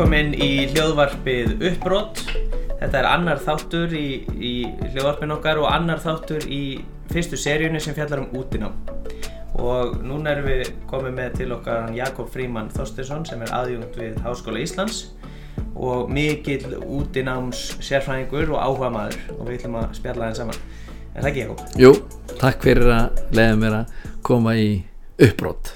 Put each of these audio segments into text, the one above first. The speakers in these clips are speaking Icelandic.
velkomin í hljóðvarpið Uppbrott. Þetta er annar þáttur í, í hljóðvarpin okkar og annar þáttur í fyrstu seríunni sem fjallar um útinám. Og núna erum við komið með til okkar Jakob Fríman Þorstinsson sem er aðjungt við Háskóla Íslands og mikill útináms sérfræðingur og áhuga maður og við ætlum að spjalla þeim saman. Er það ekki Jakob? Jú, takk fyrir að leiða mér að koma í uppbrott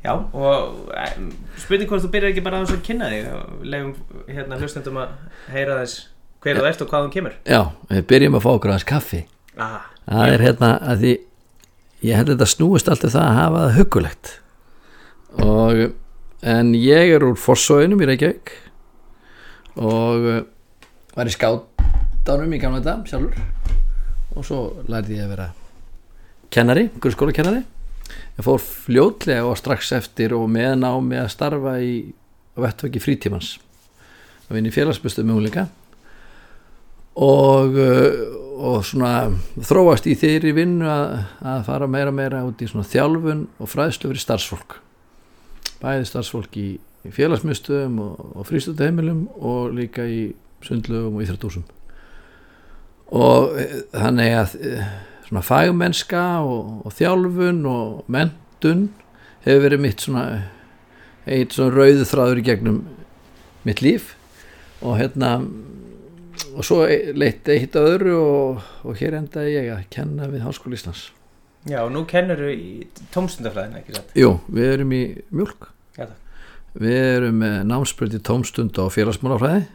Já, og um, spurning hvort þú byrjar ekki bara að kynna þig og leiðum hérna hlustendum að heyra þess hver þú ert og hvaðan kemur. Já, við byrjum að fá okkur aðeins kaffi. Ah, Það er hérna að því ég held að þetta snúist alltaf það að hafa það huggulegt. Og en ég er úr Fossóinum í Reykjavík. Og uh, var í skátánum í gamla þetta sjálfur. Og svo lærði ég að vera kennari, grunnskóla kennari ég fór fljótlega og strax eftir og meðan á með að starfa í vettvöki frítímans. Að vinna í félagsbystum mjöguleika og, uh, og svona þróast í þeirri vinnu að, að fara meira meira út í svona þjálfun og fræðslu fyrir starfsfólk. Bæði starfsfólk í, í félagsmyndstöðum og, og frístöðheimilum og líka í sundlögum og íþrættúsum og eh, þannig að eh, svona fagmennska og, og þjálfun og mentun hefur verið mitt svona eitt svona rauðu þráður í gegnum mitt líf. Og hérna og svo leitt eitt að öðru og, og hér endaði ég að kenna við Háskóla Íslands. Já, og nú kennur þú í tómstundafræðina, ekki satt? Jú, við erum í mjölk Já, við erum með námsbreytti tómstund og félagsmálafræði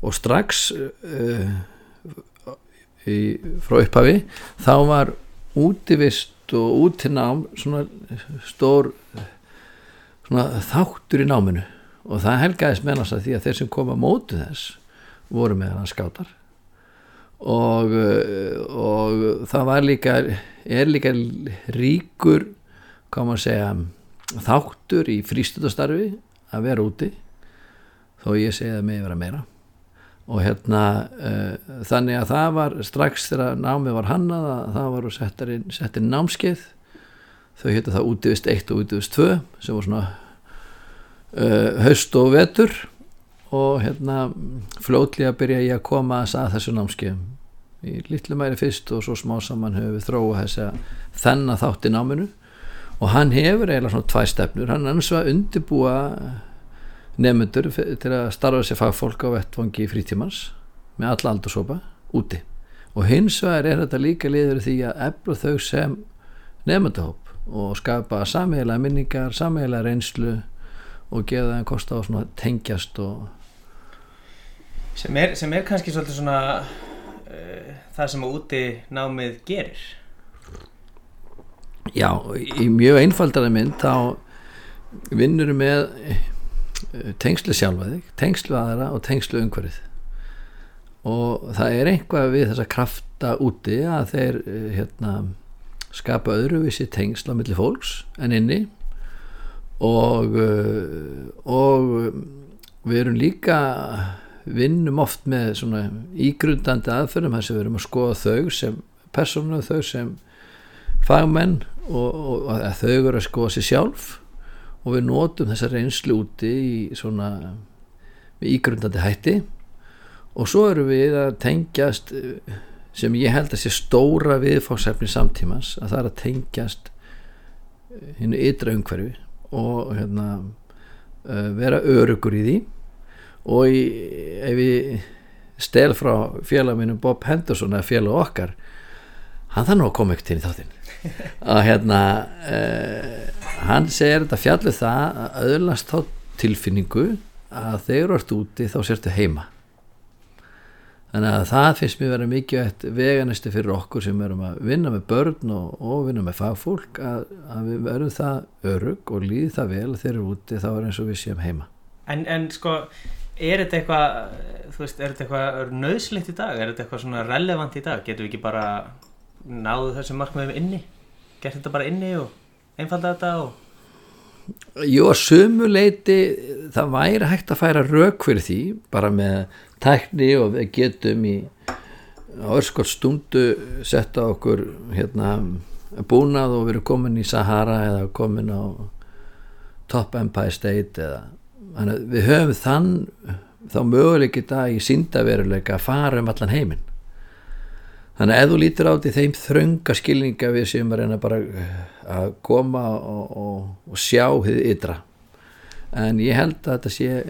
og strax uh, í, frá upphafi þá var útivist og útinám svona stór svona þáttur í náminu. Og það helgaðist mennast að því að þeir sem koma á móti þess voru með hann skátar. Og, og það var líka er líka ríkur maður að segja þáttur í frístundastarfi að vera úti þó ég segi að mig vera meira og hérna uh, þannig að það var strax þegar námið var hannað að það var settir, settir námskeið. Þau hétta það útivist 1 og útivist 2 sem var svona uh, haust og vetur. Og hérna fljótlega byrja ég að koma að þessu námskeiðum í litlu mæri fyrst og svo smá saman höfum við þróa þess að þennan þátt í náminu. Og hann hefur eiginlega svona tvær stefnur. Hann er annars að undirbúa nefnendur til að starfa sér fagfólk á vettvangi frítímans með alla aldursópa úti og hins vegar er þetta líka liður því að efla þau sem nefndahóp og skapa sameigilega minningar, sameigilega reynslu og geða þeim kost á svona tengjast og Sem er, sem er kannski svolítið svona uh, það sem úti námið gerir. Já, í mjög einfaldara mynd þá vinnur með tengslu sjálfa þig, tengslu aðra og tengslu umhverfið. Og það er einhvað við þessa krafta úti að þeir eh, hérna, skapa öðruvísi tengsla millir fólks en inni. Og eh, og við erum líka vinnum oft með svona ígrundandi aðferðum þess að við erum að skoða þau sem persónu, þau sem fagmenn og, og, þau eru að skoða sér sjálf og við notum þessa reynslu úti í svona ígrundandi hætti. Og svo eru við að tengjast eh, sem ég held að sé stóra viðfáðsefni samtímans að það er að tengjast hennu ytra umhverfi og hérna uh, vera örugur í því. Og í, ef ég stel frá félag minnum Bob Henderson eða félag okkar hann það nú að koma ekkert inn í þáttinn og hérna uh, hann segir þetta fjallu það að öðlast þá tilfinningu að þegar þú ert úti þá sértu heima þannig að það finnst mér vera mikið eitt veganisti fyrir okkur sem erum að vinna með börn og, og vinna með fagfólk að, að við verum það örug og líði það vel þegar við erum úti þá er eins og við séum heima En, en sko, er þetta eitthvað, þú veist, er þetta eitthvað nöðslitt í dag? Er þetta eitthvað svona relevant í dag? Getum við ekki bara náðu þessum markmiðum inni? Gert þetta bara inni og einfalda þetta og... Jú, að sumuleiti það væri hægt að færa rauk fyrir því bara með tækni og við getum í örskort stundu setta okkur hérna búnað og við erum komin í Sahara eða komin á Top Empire State eða þannig við höfum þann þá möguleik í dag í síndaveruleika að fara um allan heiminn þannig að ef þú lítur átt í þeim þrönga skilninga við sem reyna bara eh, að koma og, og, og sjá þið ytra. En ég held að þetta sé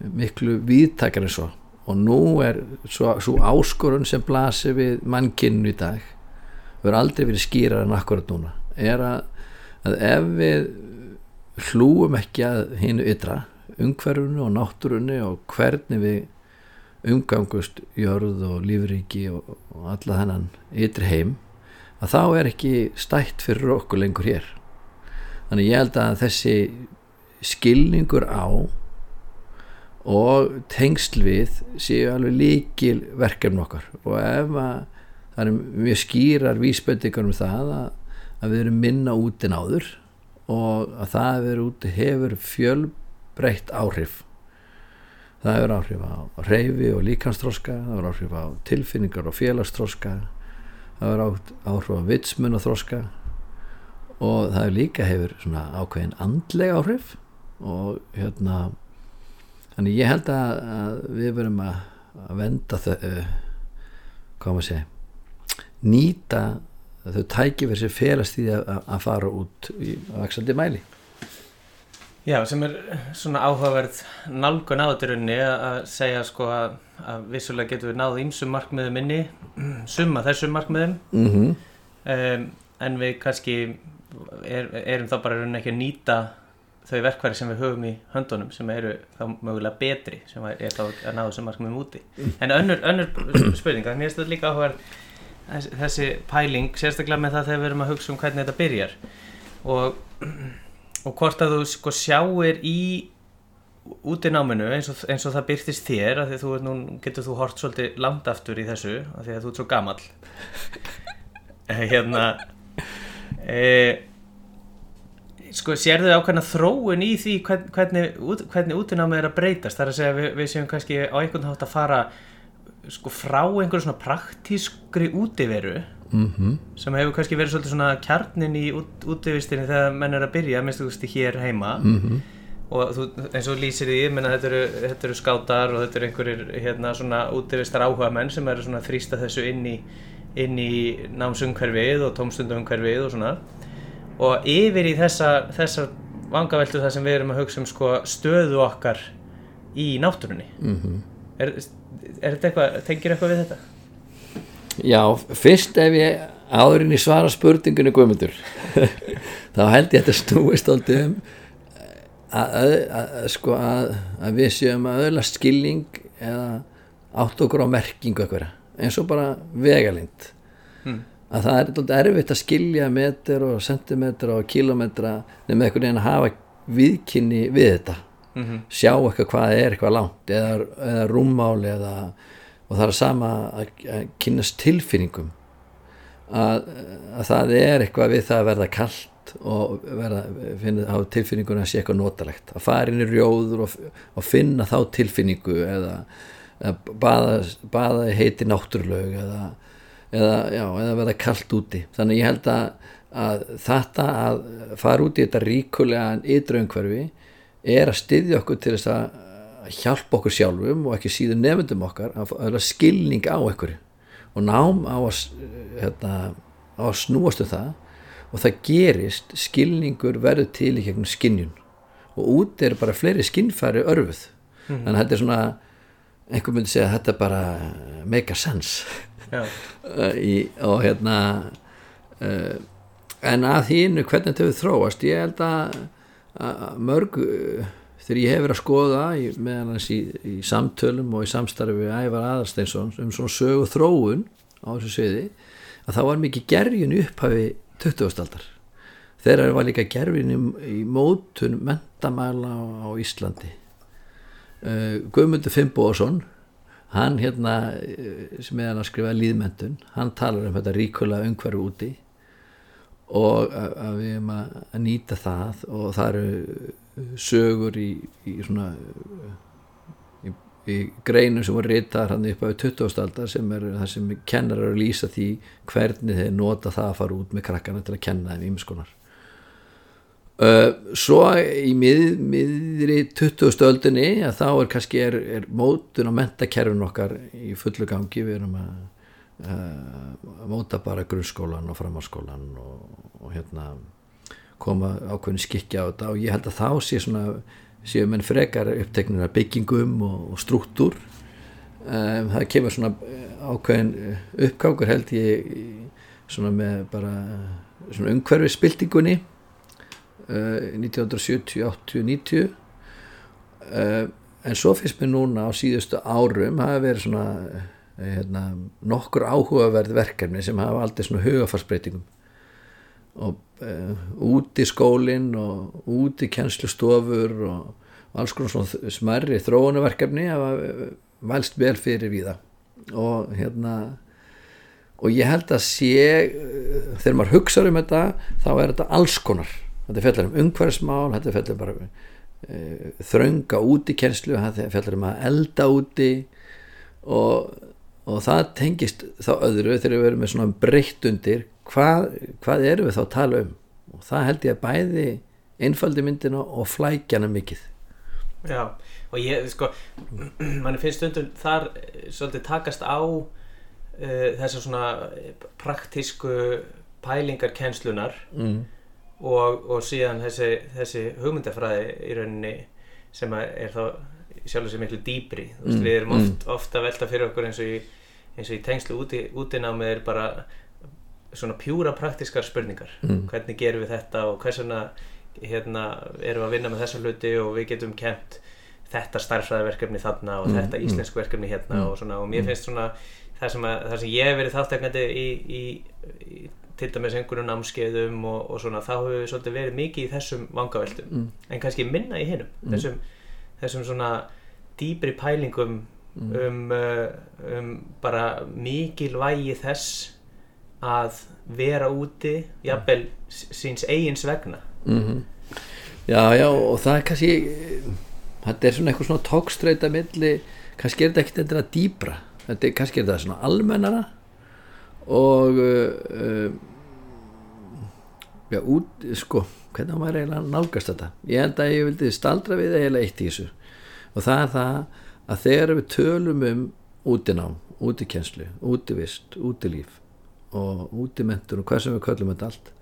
miklu viðtakar en svo. Og nú er svo, svo áskorun sem blasir við mannkynnu í dag verður aldrei verið skýrar en akkurat núna. Er að, að ef við hlúum ekki að hinu ytra umhverfunu og náttúrunu og hvernig við umgangust jörð og lífriki og, og alla þennan ytri heim að þá er ekki stætt fyrir okkur lengur hér. Þannig ég held að þessi skilningur á og tengsl við séu alveg líkil verkefn okkar. Og ef að það er mjög skýrar vísbendingar um það að, að við erum minna út en áður og að það að vera út hefur fjölbreytt áhrif það hefur áhrif á reyfi og líkanstróska það hefur áhrif á tilfinningar og félagstróska það hefur áhrif á vitsmun og þróska og það hefur líka hefur svona ákveðin andlega áhrif og hérna þannig ég held að, að við verum að, að venda þau uh, hvað maður segja nýta þau tækifir sem felast í að, að fara út í vaksandi mæli Já, sem er svona áhugaverð nálgun áturinni að segja sko að, að vissulega getur við náð ímsum markmiðum inni, summa þessum markmiðum. Mm -hmm. um, en við kannski er, erum þá bara ekki að nýta þau verkværi sem við höfum í höndunum sem eru þá mögulega betri sem er þá að náðu þessum markmiðum úti. En önnur, önnur spurning þannig að þetta líka áhugaverð þessi pæling, sérstaklega með það þegar við erum að hugsa um hvernig þetta byrjar. Og og hvort að þú sko sjáir í út í náminu eins og, eins og það byrtist þér að því þú nú, getur þú hort svolítið langt aftur í þessu að því að þú er svo gamall. Hérna e, sko sér þau ákveðna þróun í því hvern, hvernig, hvernig út í námið er að breytast? Þar að segja við, við séum kannski á einhvern hátt að fara sko frá einhverju svona praktískri útiveru Mm -hmm. sem hefur kannski verið svolítið svona kjarnin í út, útvistinni þegar menn er að byrja minnstu þú veist hér heima mm -hmm. og þú, eins og lýsir því menna, þetta, eru, þetta eru skátar og þetta eru einhverjir hérna, svona útvistar áhuga menn sem eru svona þrýsta þessu inn í, inn í námsumhverfið og tómstundumhverfið og svona og yfir í þessa, þessa vangaveltu það sem við erum að hugsa um sko, stöðu okkar í náttúrunni mm -hmm. er, er þetta eitthvað, tengir eitthvað við þetta? Já, fyrst ef ég áðurinn í svara spurningunni guðmundur þá held ég að þetta snúist aldrei um að, að, að, sko, að við séum að öðla skilning eða átt okkur á merkingu eitthvað eins og bara vegalind Mm. að það er alltaf erfitt að skilja meter og sentimetra og kilometra nema einhvern veginn að hafa viðkynni við þetta Mm -hmm. sjá eitthvað hvað er eitthvað langt eða, eða rúmmáli eða, og það er sama að, að kynast tilfinningum. Að, að það er eitthvað við það að verða kallt og verða, finna, hafa tilfinningun að sé eitthvað notalegt. Að fara inn í rjóður og, og finna þá tilfinningu eða, eða baða, baða heiti náttúrlög eða, eða, já, eða verða kallt úti. Þannig ég held að, að þetta að fara út í þetta ríkulega ytraumhverfi er að styðja okkur til þess að hjálpa okkur sjálfum og ekki síður nefndum okkar að hafa skilning á einhverju. Og nám á að, hérna, á að snúast um það og það gerist skilningur verður til í gegnum skinnjun og út er bara fleiri skinnfæri örfuð. Mhm. þannig að þetta er svona einhver myndi segja að þetta bara make a sense. Uh, í, og hérna uh, en að hínu hvernig þetta hefur þróast ég held að, að mörg þegar ég hefur að skoða meðan hans í, í samtölum og í samstarfi við Ævar Aðarsteinsson um svona sögu þróun á þessu sviði að það var mikið gerjun í upphafi 20. aldar þegar var líka gerjun í, í mótun mentamæla á, á Íslandi uh, Guðmundur Fimboðsson hann hérna eh, sem er að skrifa líðmentun hann talar um þetta ríkulega umhverfu úti og að, að við erum að nýta það og það eru sögur í, í svona í, í greinum sem voru ritaðar hann upp á 20. aldar sem er það sem kennar að lýsa því hvernig þeir nota það að fara út með krakkana til að kenna þeim ímskonar Uh, svo í mið, miðri 20. öldinni að þá er kannski er, er mótun á mentakerfin okkar í fullu gangi við erum að uh, móta bara grunnskólan og framhalskólan og, og hérna koma ákveðin skikja á þetta. Og ég held að þá sé svona séu menn frekar uppteknir af byggingum og, og struktúr um, það kemur svona ákveðin uppgangur held ég svona með bara svona umhverfi spiltingunni 1970, 80, 90 uh, en svo finnst mér núna á síðustu árum hafa verið svona uh, hérna, nokkur áhugaverð verkefni sem hafa aldrei svona hugafarsbreytingum og uh, út í skólinn og út í kjenslustofur og, alls konar svona smerri þróunaverkefni hafa vælst vel fyrir við það og hérna og ég held að sé þegar maður hugsaður um þetta þá er þetta alls konar. Þetta fellar um umhverfsmál þetta fellar bara e, þrönga úti kjenslu þetta fellar um að elda úti og, og það tengist þá öðru þegar við verum með svona breytt undir hvað, hvað eru við þá að tala um og það held ég að bæði einfaldi myndina og flækjana mikið Já, og ég, sko mann finnst stundum þar svolítið takast á uh, þessar svona praktísku pælingar kennslunar mm og, og síðan þessi, þessi hugmyndafræði í rauninni sem er þá sjálf og sér miklu dýbri mm. veist, við erum oft, mm. ofta velta fyrir okkur eins og í, eins og í tengslu úti, útinámið er bara svona pjúra praktiskar spurningar mm. hvernig gerum við þetta og hversuna hérna, erum við að vinna með þessa hluti og við getum kent þetta starfræðverkefni þarna og mm. þetta mm. íslensku verkefni hérna mm. og, svona, og mér finnst svona það sem, að, það sem ég hef verið þátteknandi í, í, í til dæmis einhverju námskeiðum og, og svona þá hefur við svolítið verið mikið í þessum vangaveltum mm. en kannski minna í hinnum mm. þessum, þessum svona dýbri pælingum mm. Um, uh, um bara mikilvægi þess að vera úti jafnvel síns eigins vegna. -hmm. Já, já og það er kannski þetta er svona eitthvað svona tókstreita milli, kannski er þetta ekkert eitthvað dýbra, þetta er kannski er þetta svona almennara og uh, já, út, sko hvernig maður eiginlega nálgast þetta? Ég held að ég vildi staldra við eiginlega eitt í þessu og það er það að þegar við tölum um útinám útikenslu, útivist, útilíf og útimentur og hvað sem við kallum þetta allt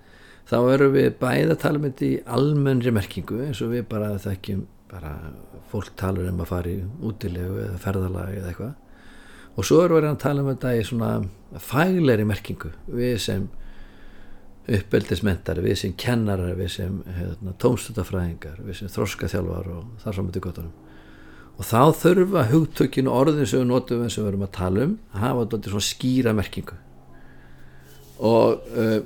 þá erum við bæða tala um í almennri merkingu eins og við bara þekkjum bara fólk talur um að fara í útilegu eða ferðalagi eða eitthvað. Og svo erum við að tala um þetta í svona fægleri merkingu við sem uppeldismentari, við sem kennarar við sem hérna, tómstutafræðingar við sem þroskaþjálfar og þar saman til gottunum og þá þurfa hugtökinu orðin sem við notum sem við erum að tala um að hafa þetta svona skýra merkingu. Og, uh,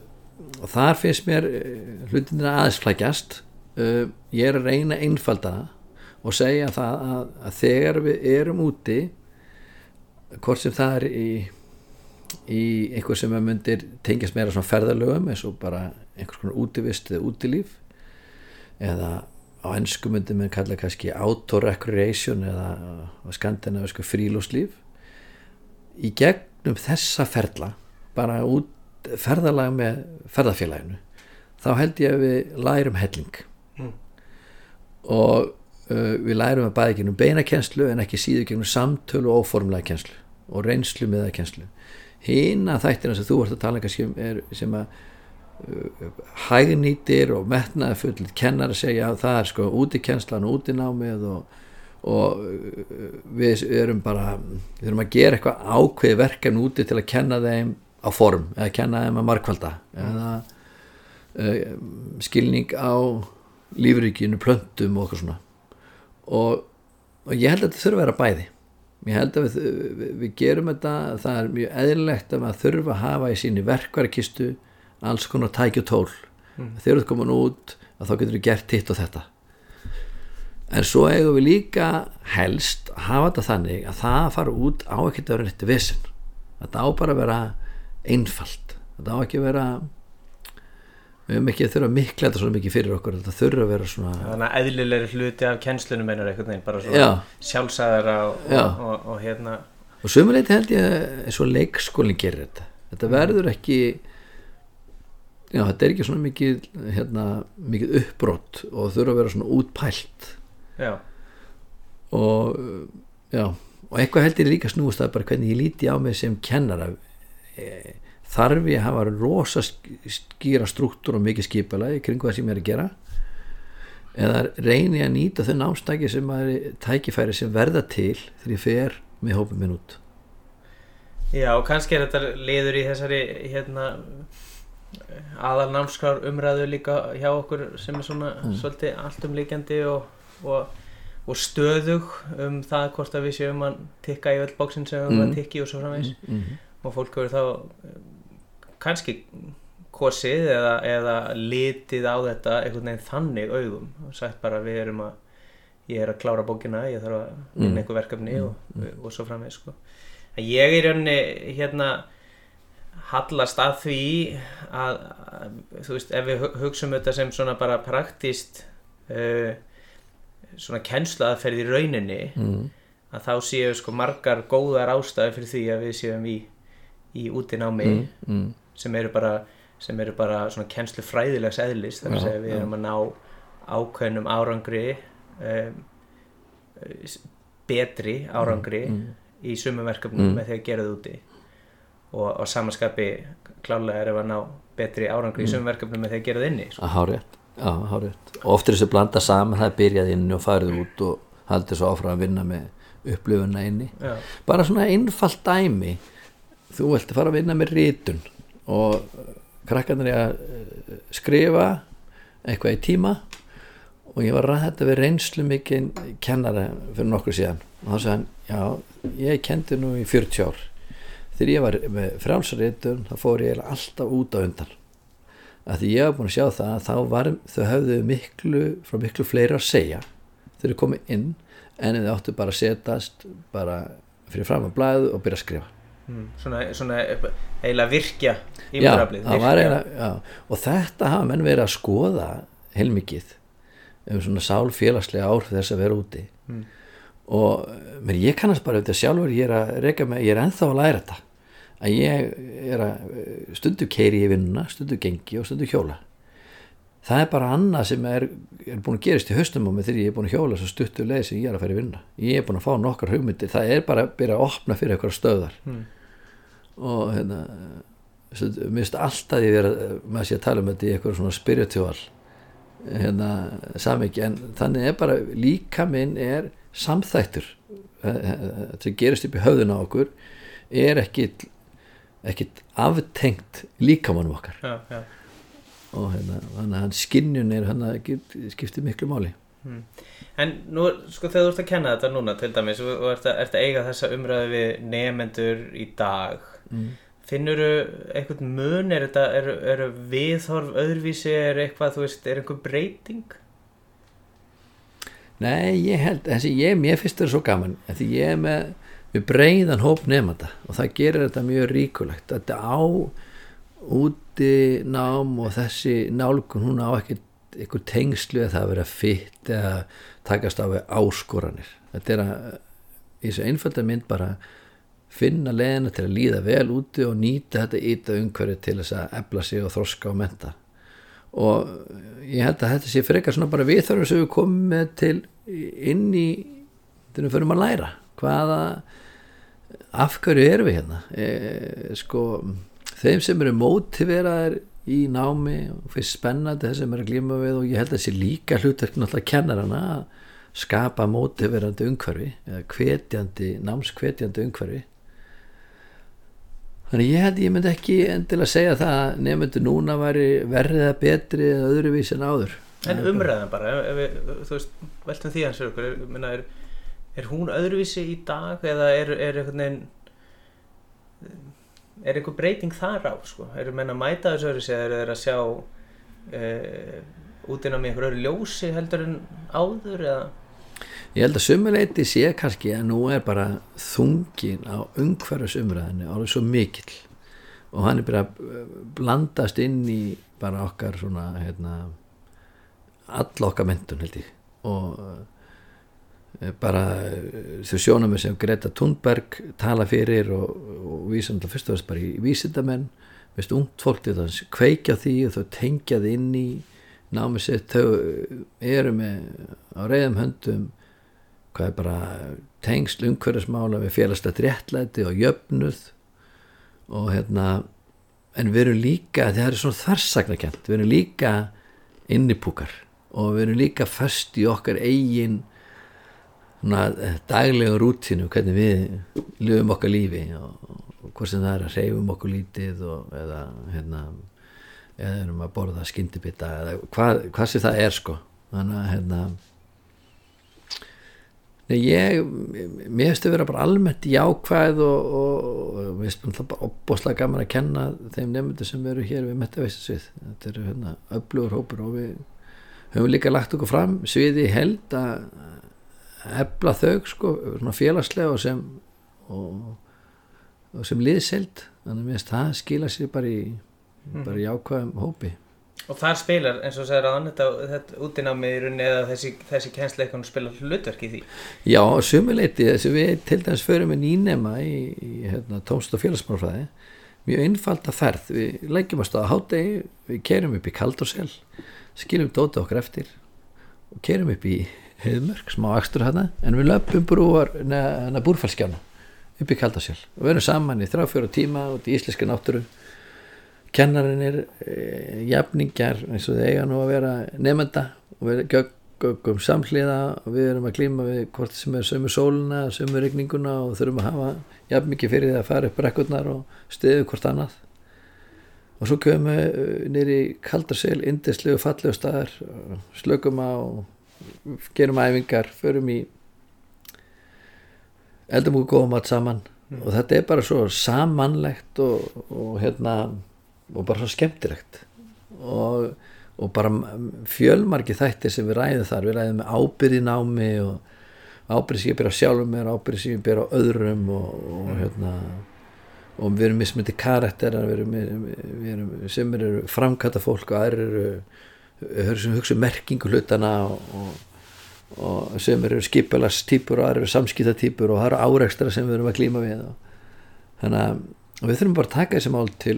og þar finnst mér uh, hlutinina aðeinsflækjast uh, ég er að reyna einfaldana og segja það að, að þegar við erum úti hvort sem það er í í einhver sem að myndir tengjast meira svona ferðalögum eins og bara einhvers konar útivist eða útilíf eða á ennsku myndir með kalla kannski outdoor recreation eða skandinavisku frílúslíf í gegnum þessa ferla bara út ferðalag með ferðafélaginu þá held ég að við lærum helling. Mm. og uh, við lærum að bæða gegnum beinakenslu en ekki síðu gegnum samtölu og óformlega kenslu og reynslu með það kenslu hýna þættina sem þú vart að tala um er, sem að hægnýtir og metnaði full kennar að segja að það er sko útikenslan og útinámið og, og uh, við erum bara við erum að gera eitthvað ákveð verkefn úti til að kenna þeim á form eða kenna þeim að markvalda eða uh, skilning á lífrikinu, plöntum og eitthvað svona. Og, og ég held að þetta þurfa að vera bæði. Ég held að við, við, við gerum þetta það er mjög eðlilegt að maður þurfa að hafa í síni verkværakistu alls konar tækju tól. Mm. þegar þú komin út að þá getur við gert hitt og þetta. En svo eigum við líka helst að hafa þetta þannig að það fara út á ekki að vera rétti vissin þetta á bara að vera einfalt. Þetta á ekki að vera við höfum ekki að þurfa mikla þetta svona mikið fyrir okkur. Þetta þurfa að vera svona þannig að eðlilegri hluti af kjenslunum einar eitthvað neinn bara svona sjálfsæðara og, og, og, og hérna og sömuleiti held ég að svo leikskólinn gerir þetta. Þetta verður ekki já, þetta er ekki svona mikið hérna, mikið uppbrott og þurfa að vera svona útpælt. Já, og já, og eitthvað held ég líka snúist að bara hvernig ég líti á mig sem kennara. E, þarf ég að hafa rosa sk- skýra struktúr og mikið skipulagi kring hvað sem ég er að gera? Eða reyni að nýta þau námstæki sem er tækifæri sem verða til þegar ég fer með hópum minn út? Já, og kannski er þetta liður í þessari hérna aðal námskrár umræðu líka hjá okkur sem er svona svolítið alltumlíkjandi og, og, og stöðug um það hvort að við séum að tikka í öll bóksin sem við mm. Mm. að tikki og svo framvegs mm og fólk hefur þá eh, kannski kosið eða, eða litið á þetta einhvern veginn þannig augum og sagt bara við erum að ég er að klára bókina, ég þarf að vinna Mm. einhver verkefni og, og svo framvegis sko. Ég er í rauninni hérna hallast að því að, að þú veist, ef við hu- hugsum þetta sem svona bara praktíst uh, svona kennslu aðferð í rauninni mm. að þá séu sko margar góðar ástæði fyrir því að við séum í, í útinámi Mm. Mm. sem eru bara sem eru bara svona kennslu fræðilegs eðlis þar að segja við erum að ná ákveðnum árangri um, betri árangri Mm. í sumum verkefnum Mm. með því að gera það úti og á samanskapi klálega erum við að ná betri árangri í Mm. sumum verkefnum með því að gera það inni sko. að hárétt já, hárétt og oft er þessu blanda saman það er byrjað inn og farið út og haldið svo áfram að vinna með upplifuna inni. Já, bara svona einfalt dæmi. Þú vilt fara að vinna með rítun og krakkarnir er að eh, skrifa eitthvað í tíma og ég var að ræða þetta við reynslu mikið kennara fyrir nokkur síðan. Og þá sagði hann, já, ég kendi nú í 40 ár þegar ég var með frjálsarítun þá fór ég alltaf út á undan. Að því ég var búin að sjá það að þá var, þau höfðu miklu frá miklu fleiri að segja. Þau komið inn en þau áttu bara að setast bara fyrir fram að blæðu og byrja að skrifa. Mm, svona, svona eiginlega virkja eiginlega já, og þetta hafa menn verið að skoða heilmikið um svona sálfélagslega ár þess að vera úti. Mm. og menn, ég kannast bara auðvitað sjálfur ég er að reyka með, ég er ennþá að læra þetta að ég er að stundu keiri í vinnuna, stundu gengi og stundu hjóla. Það er bara annað sem er, er búin að gerast í haustum á mig þegar ég er búin að hjóla svo stuttu leið sem ég er að í vinna ég er búin að fá nokkar hugmyndir. Það er bara að byrja að opna fyrir eitthvað stöðar Mm. og hérna finnst alltaf ég vera maður sé að tala um þetta í eitthvað svona spiritual hérna samviki en þannig er bara líka minn er samþættur. Þetta sem gerist upp í höfðun á okkur er ekkit ekkit aftengt líkamannum okkar já, já. og hérna, þannig að hann skinnjun er hann að skipti miklu máli Mm. En nú, sko, þegar þú ert að kenna þetta núna til dæmis og ert að, ert að eiga þessa umræðu við nefendur í dag mm. finnuru einhvern mun, er þetta, eru er viðhorf öðruvísi, er eitthvað, þú veist, er einhver breyting? Nei, ég held, þessi ég, mér finnst þetta svo gaman því ég er með, með breiðan hóp nefnda og það gerir þetta mjög ríkulegt. Þetta á úti nám og þessi nálgun hún á ekkert einhver tengslu eða það að vera fitt eða takast á við áskoranir. Þetta er að í þessu einfalda mynd bara finna leðina til að líða vel úti og nýta þetta yta umhverju til þess að efla sig og þroska og menta og ég held að þetta sé frekar svona bara viðþörfum sem við komum með til inn í þegar við förum að læra. Hvaða af hverju erum við hérna? E, sko þeim sem eru mótiveraðir í námi og finnst spennandi þess sem eru að glíma við og ég held að þessi líka hlutverk náttúrulega kennarana að skapa mótiverandi umhverfi eða hvetjandi, námskvetjandi umhverfi. Þannig ég held ég myndi ekki endilega segja það að nefndu núna væri verðið að betri eða öðruvísi en áður. En umræðan bara, ef, ef, þú veist, veltum því hans fyrir okkur, er, minna, er, er hún öðruvísi í dag eða er, er einhvern veginn, er einhver breyting þar á, sko? Eru menn að mæta þessu öðruvísi eða eru þeir að sjá uh, út inn á mig einhver öðru ljósi heldur en áður eða? Ég held að sumuleiti sé kannski að nú er bara þungin á umhverfisumræðinu alveg svo mikill og hann er bara að blandast inn í bara okkar svona hérna, all okkar mentun held ég og eh, bara eh, þau sjónum sem Greta Thunberg tala fyrir og, og vísum þetta fyrst og þess bara í vísindamenn. Veist, ungt fólk til þess kveikja því og þau tengja því inn í námið sitt, þau eru með á reyðum höndum hvað er bara tengsl umhverfismála við félagslegt réttlæti og jöfnuð og hérna en við erum líka, það er svona þarsagnakent við erum líka innipúkar og við erum líka först í okkar eigin daglega rútinu hvernig við lifum okkar lífi og, og hvort sem það er að reyfum okkur lítið og, eða hérna eða erum að borða skyndibita eða hvað, hvað sem það er sko. Þannig að hérna Nei, ég, mér finnst að vera bara almennt jákvæð og, og, mér finnst það bara opboslega gaman að kenna þeim nefndu sem eru hér við metaveistasvið þetta eru hérna öflugur hópur og við höfum líka lagt okkur fram sviði held að efla þau sko, svona félagslega og sem og, og sem liðselt þannig að mér finnst það skila sér bara í bara í jákvæðum hópi. Og þar spilar, eins og segir að þetta, þetta útinámið í rauninni eða þessi, þessi kjensleikon spilar hlutverk í því. Já, sumuleiti þess að við til dæmis förum með nýnema í, í hérna, tónst og félagsmálfræði. Mjög einfald að ferð, við leggjum að staða hátegi, við kerum upp í Kaldursel skiljum dótið okkur eftir og kerum upp í Heiðmörk, smá axtur hérna, en við löpum brúar neða búrfælskjána upp í Kaldursel og við erum saman í þráfjóra tíma út í íslenska náttúru. Kennarinn er e, jafningjar eins og þeir eiga nú að vera nefnda og við göggum samhliða og við erum að klíma við hvort sem er sömu sóluna, sömu regninguna og þurfum að hafa jafn mikið fyrir því að fara upp brekkurnar og stiðu hvort annað. Og svo köfum við nýri kaldarsel, indislegu, fallegu staðar slökum á gerum æfingar, förum í eldum og góðum allt saman. Mm. og þetta er bara svo samanlegt og, og hérna og bara svo skemmtilegt. Og, og bara fjölmarki þættir sem við ræðum þar. Við ræðum með ábyrði námi og ábyrði sem ég á sjálfum mér ábyrði sem ég ber á öðrum og, og hérna og við erum mismyndi karakterar við erum, við erum, sem eru framkata fólk og aðrir eru hugsa um merkingu hlutana og, og sem eru skipalastýpur og aðrir eru samskiptatýpur og það eru áreikstra sem við erum að klíma við þannig að við þurfum bara að taka þessi mál til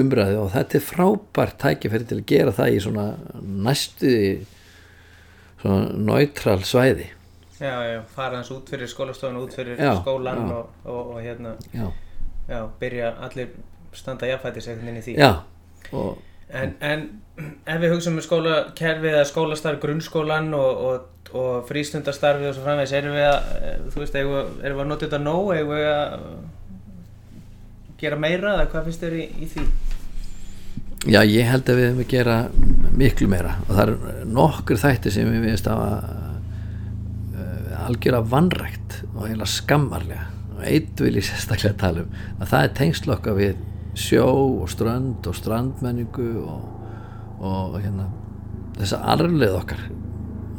umræði og þetta er frábært tækifæri til að gera það í svona næstu svona náttral svæði Já, já, fara hans út fyrir skólastofun út fyrir já, skólan já. Og, og, og hérna já. já, byrja allir standa jafnfættis eitthvað inn í því Já og, en, en ef við hugsaum um skólakerfið eða skólastarf, grunnskólan og frístundastarfið og svo framvegs erum við að, þú veist, erum við að nota þetta nóg, erum við að gera meira eða hvað finnst þér í, í því? Já, ég held að við hefum að gera miklu meira. Og það er nokkur þætti sem við veist að uh, algjör að vannrækt og eiginlega skammarlega. Og eitt vil ég sérstaklega tala um að það er tengslokka við sjó og strand og strandmenningu og, og hérna þessa arleið okkar.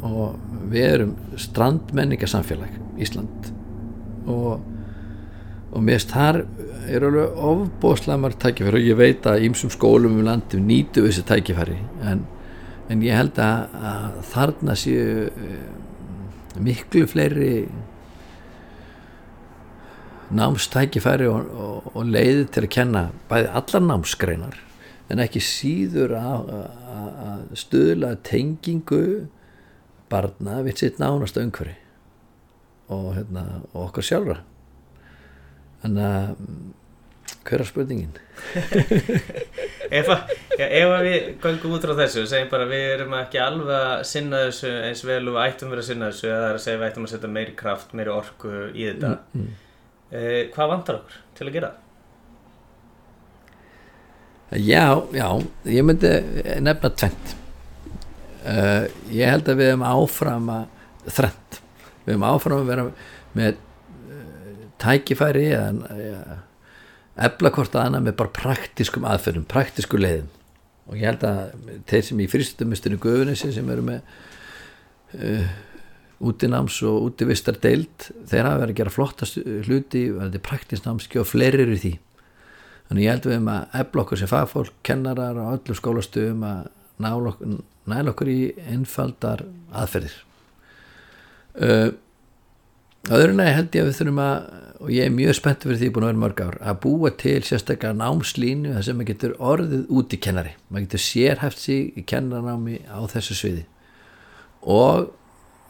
Og við erum strandmenningarsamfélag Ísland. Og og finnst þar er alveg ofbóðslega marg tækifæri. Og ég veit að ímsum skólum um landum nýtu þessi tækifæri. En, en ég held að, að þarna séu eh, miklu fleiri námstækifæri og, og, og leiði til að kenna bæði allar námsgreinar en ekki síður að, stuðla tengingu barna við sitt nánast umhverfi og, hérna, og okkar sjálfra. Þannig að hver er spurningin? Ef, að, já, ef að við gangum út frá þessu og segjum bara við erum ekki alveg að sinna þessu eins vel og við ættum verið að sinna þessu eða það er að segja við ættum að setja meiri kraft, meiri orku í þetta. Mm, mm. Eh, hvað vantar okkur til að gera? Já, já ég myndi nefna tvent uh, ég held að við hefum áfram að þrend við hefum áfram að vera með tækifæri eða efla hvort aðna með bara praktiskum aðferðum, praktisku leiðum. Og ég held að þeir sem í fyrstumistunni Guðunissi sem eru með uh, útináms og útivistar deild þeir hafa verið að gera flottast hluti verið praktisnámski og fleiri eru því. Þannig ég held við um að efla okkur sem fagfólk, kennarar og öllum skólastöðum að næla okkur í einfaldar aðferðir. Uh, öðrunlega held ég að við þurfum að og ég er mjög spennt fyrir því búin að vera mörg ár að búa til sérstaklega námslínu þar sem maður getur orðið út í kennari. Maður getur sérhæft sig í kennarnámi á þessu sviði. Og,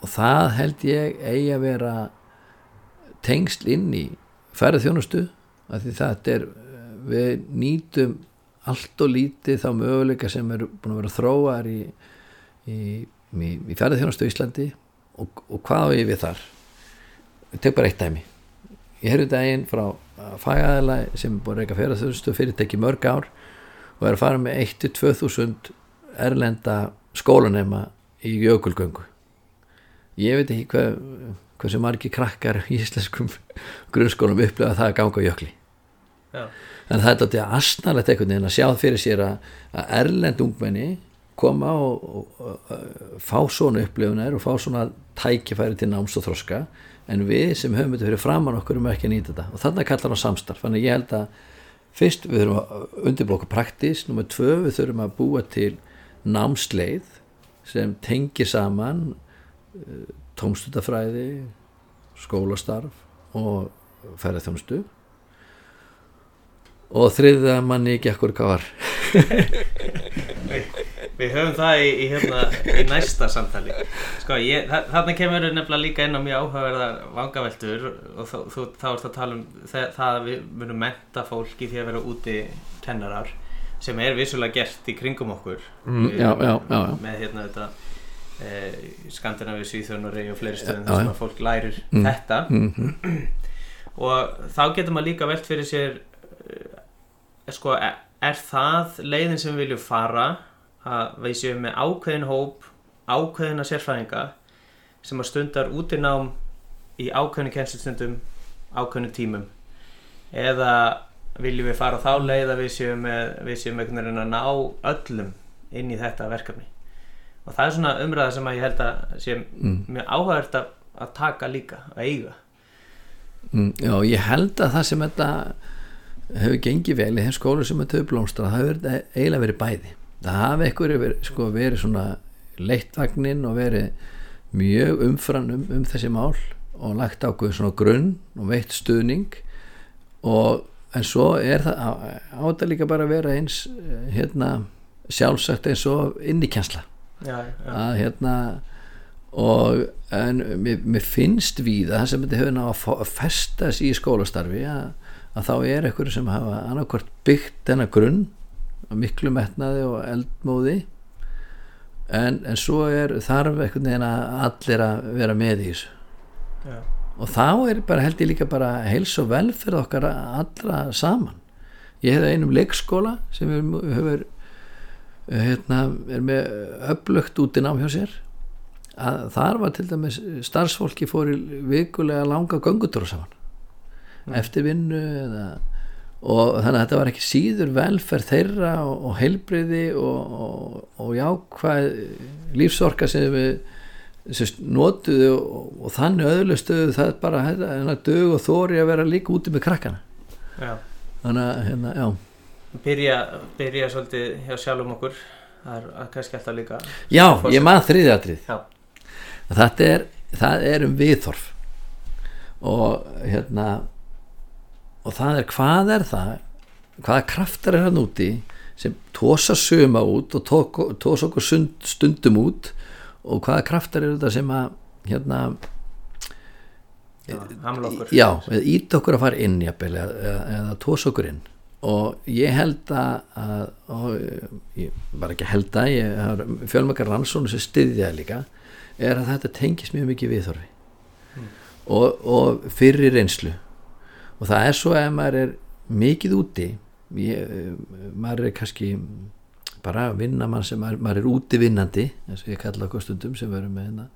og það held ég eigi að vera tengsl inn í færið þjónustu af því þetta er við nýtum allt og lítið þá möguleika sem eru búin að vera þróar í, í, í, í færið þjónustu í Íslandi og, og hvað ég við þar? Við tek bara eitt dæmi. Ég heyrði daginn frá fæðaðila sem er búin að reyka ferðarþjóðustu fyrirtæki mörg ár og er að fara með 1-2000 erlenda skólanema í jökulgöngu ég veit ekki hvað hversu margi krakkar í íslenskum grunnskólum upplega það að ganga á jökli. Já. en það er þetta aðsnarlegt einhvern veginn að sjá fyrir sér að, að erlend ungmenni koma og, og, og, og fá svona upplifunar og fá svona tækifæri til náms og þroska. En við sem höfum þetta fyrir framann okkur um ekki að nýta þetta. Og þannig kallar það samstarf. Þannig ég held að fyrst við þurfum að undirblokka praktís nummið tvö við þurfum að búa til námsleið sem tengir saman tómstutafræði skólastarf og ferðarþjónustu og þriða manni ekki ekkur hvað var Við höfum það í, í, hérna, í næsta samtali. Sko, ég, þa þarna kemur nefnilega líka inn á mjög áhugaverðar vangaveltur og þá, þú, þá ert að tala um það, það að við munum menta fólk í því að vera úti kennarar sem er vissulega gert í kringum okkur. Mm, Við- já, já, já, já. með hérna þetta Skandinavíu, Svíþjónuri og fleiri stöðum þar sem að fólk lærir Mm. þetta. Mm og þá getur maður líka velt fyrir sér uh, sko, er, er það leiðin sem við viljum fara að við séum með ákveðin hóp ákveðina sérfræðinga sem að stundar útinám í ákveðinu kennslustundum ákveðinu tímum? Eða viljum við fara þá leið að við séum með, við séum veginn að ná öllum inn í þetta verkefni og það er svona umræða sem að ég held að sé Mm. mjög áhugavert að, að taka líka, að eiga. Mm, já, ég held að það sem þetta hefur gengið vel í þeim skólu sem þetta hefur blómstrað, það hefur verið- eiginlega verið bæði. Það hafi eitthvað verið, sko, verið svona leittvagninn og verið mjög umfram um, um þessi mál og lagt ákveð svona grunn og veitt stuðning. Og en svo er það á, á þetta líka bara að vera eins eh, hérna sjálfsagt eins og innikjensla já, já. að hérna og en mér, mér finnst við það sem þetta hefur ná að að festast í skólastarfi að, að þá er ekkur sem hafa annarkvort byggt þennan grunn að miklu metnaði og eldmóði en, en svo er þarf einhvern veginn að allir að vera með í þessu Já. og þá er bara held ég líka bara heils og velferð okkar allra saman ég hefði einum leikskóla sem hefur hérna, er með öflugt út í nám hjá sér að þar var til dæmis starfsfólki fór í vikulega langa göngutúra saman Mm. eftir vinnu eða, og þannig að þetta var ekki síður velferð þeirra og, og heilbriði og, og, og jákvæð lífsorka sem við sem notuðu og, þannig öðlustuðu það bara hérna dög og þóri að vera líka úti með krakkana Já. þannig að hérna, já Byrja, byrja svolítið hjá sjálfum okkur. Það er kannski alltaf líka Já, Forseti. ég maður þriðjatrið þetta er, það er um viðþorf. Og hérna og það er hvað er það hvaða kraftar er hann úti sem tósa söma út og tósa okkur stund, stundum út? Og hvaða kraftar eru þetta sem að hérna já já, ít okkur að fara inn jafnvel, eða, eða tósa okkur inn og ég held að, að og ég var ekki að held að ég fjölmökkar rannsónu sem styðja það líka er að þetta tengist mjög mikið viðþorfi og, og fyrir reynslu. Og það er svo ef maður er mikið úti ég, maður er kannski bara vinna mann sem maður, maður er úti vinnandi eins og ég kalla okkur stundum sem verum með hérna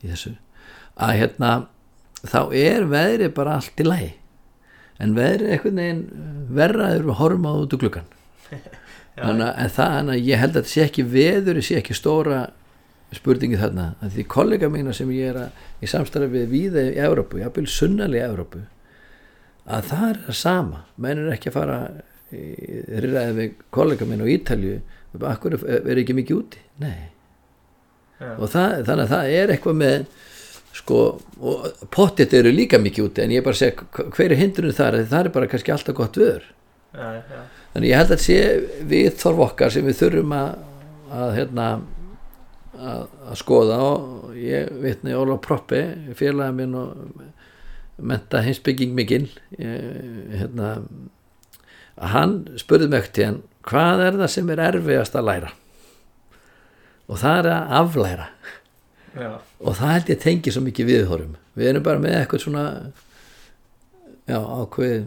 í þessu að hérna þá er veðrið bara allt í lagi en veðrið er einhvern veginn verraður og horfum á út úr þannig að, en það, en ég held að þetta sé ekki veður sé ekki stóra spurningi þarna. Að því kollega mína sem ég er að, í samstarfi við í Evrópu, ég vil sunnali í Evrópu að það er það sama. Menn er ekki að fara rýraði við kollega mín á Ítalju akkur er ekki mikið úti? Nei. Já. og það, þannig að það er eitthvað með sko, og pottet eru líka mikið úti en ég er bara að segja hver er hindrunum þar? Það er bara kannski alltaf gott vöður já, já, þannig ég held að sé við þorf okkar sem við þurfum að, að hérna að, að skoða. Og ég vitni Ólaf Proppi félagið minn og menta hinsbygging mikil ég, hérna að hann spurði mig ekkert hann hvað er það sem er erfiðast að læra? Og það er að aflæra já, og það held ég tengi svo mikið viðhórum við erum bara með eitthvað svona já, ákveð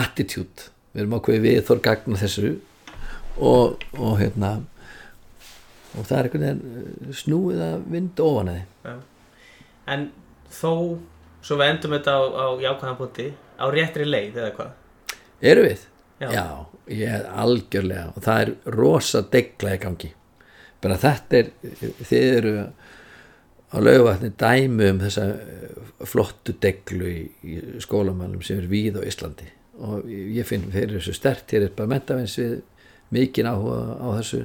attitude, við erum ákveð viðhór gagna þessu og, og hérna og það er einhvern veginn eh, snúið að vinda ofan að já. En þó, svo við endum þetta á, á jákvæðan punkti, á réttri leið eða hvað? þið eru við? Já. ég er algjörlega og það er rosa degla í gangi bara þetta er, þið eru á laugavatni dæmi um þessa eh, flottu deglu í, í skólamælum sem er víð á Íslandi. Og ég finn fyrir þessu stert hér er bara mentavins við mikinn áhuga á þessu.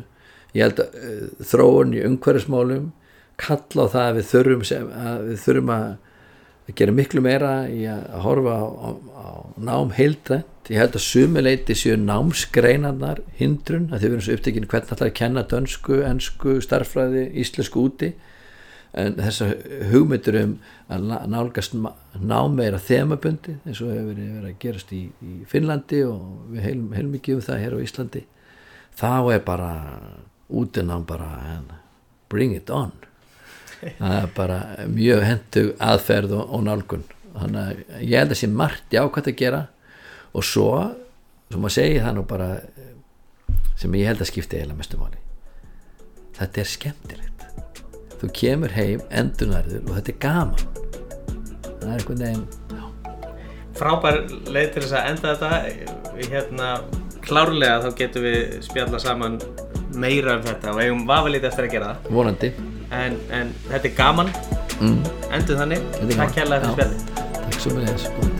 Ég held að uh, þróun í umhverfismálum kalla á það að við þurfum sem, að við þurfum að gera miklu meira í að horfa á, á, á nám heildrænt. Ég held að sumuleiti séu námsgreinarnar hindrun, að þau verðum svo upptekinu hvernig ætlar að kenna dönsku, ensku, starffræði íslensku úti þessar hugmyndur um að ná- nálgast nám meira þemabundi eins og hefur verið, að gerast í, í Finnlandi og við heilum, heilum mikið um það hér á Íslandi þá er bara útinám bara bring it on. Það er bara mjög hendug aðferð og, og nálgun. Þannig að ég held að sé margt jákvæmt að gera og svo, sem maður segi það nú bara sem ég held að skipti eiginlega mestu máli. Þetta er skemmtilegt þú kemur heim endurnærður og þetta er gaman. Það er einhvern veginn Frábær leið til þess að enda þetta, hérna, klárlega þá getum við spjalla saman meira um þetta og eigum vafalítið eftir að gera það. vonandi. En, en þetta er gaman, mm, endur þannig, takk kærlega fyrir spjallið. takk svo þess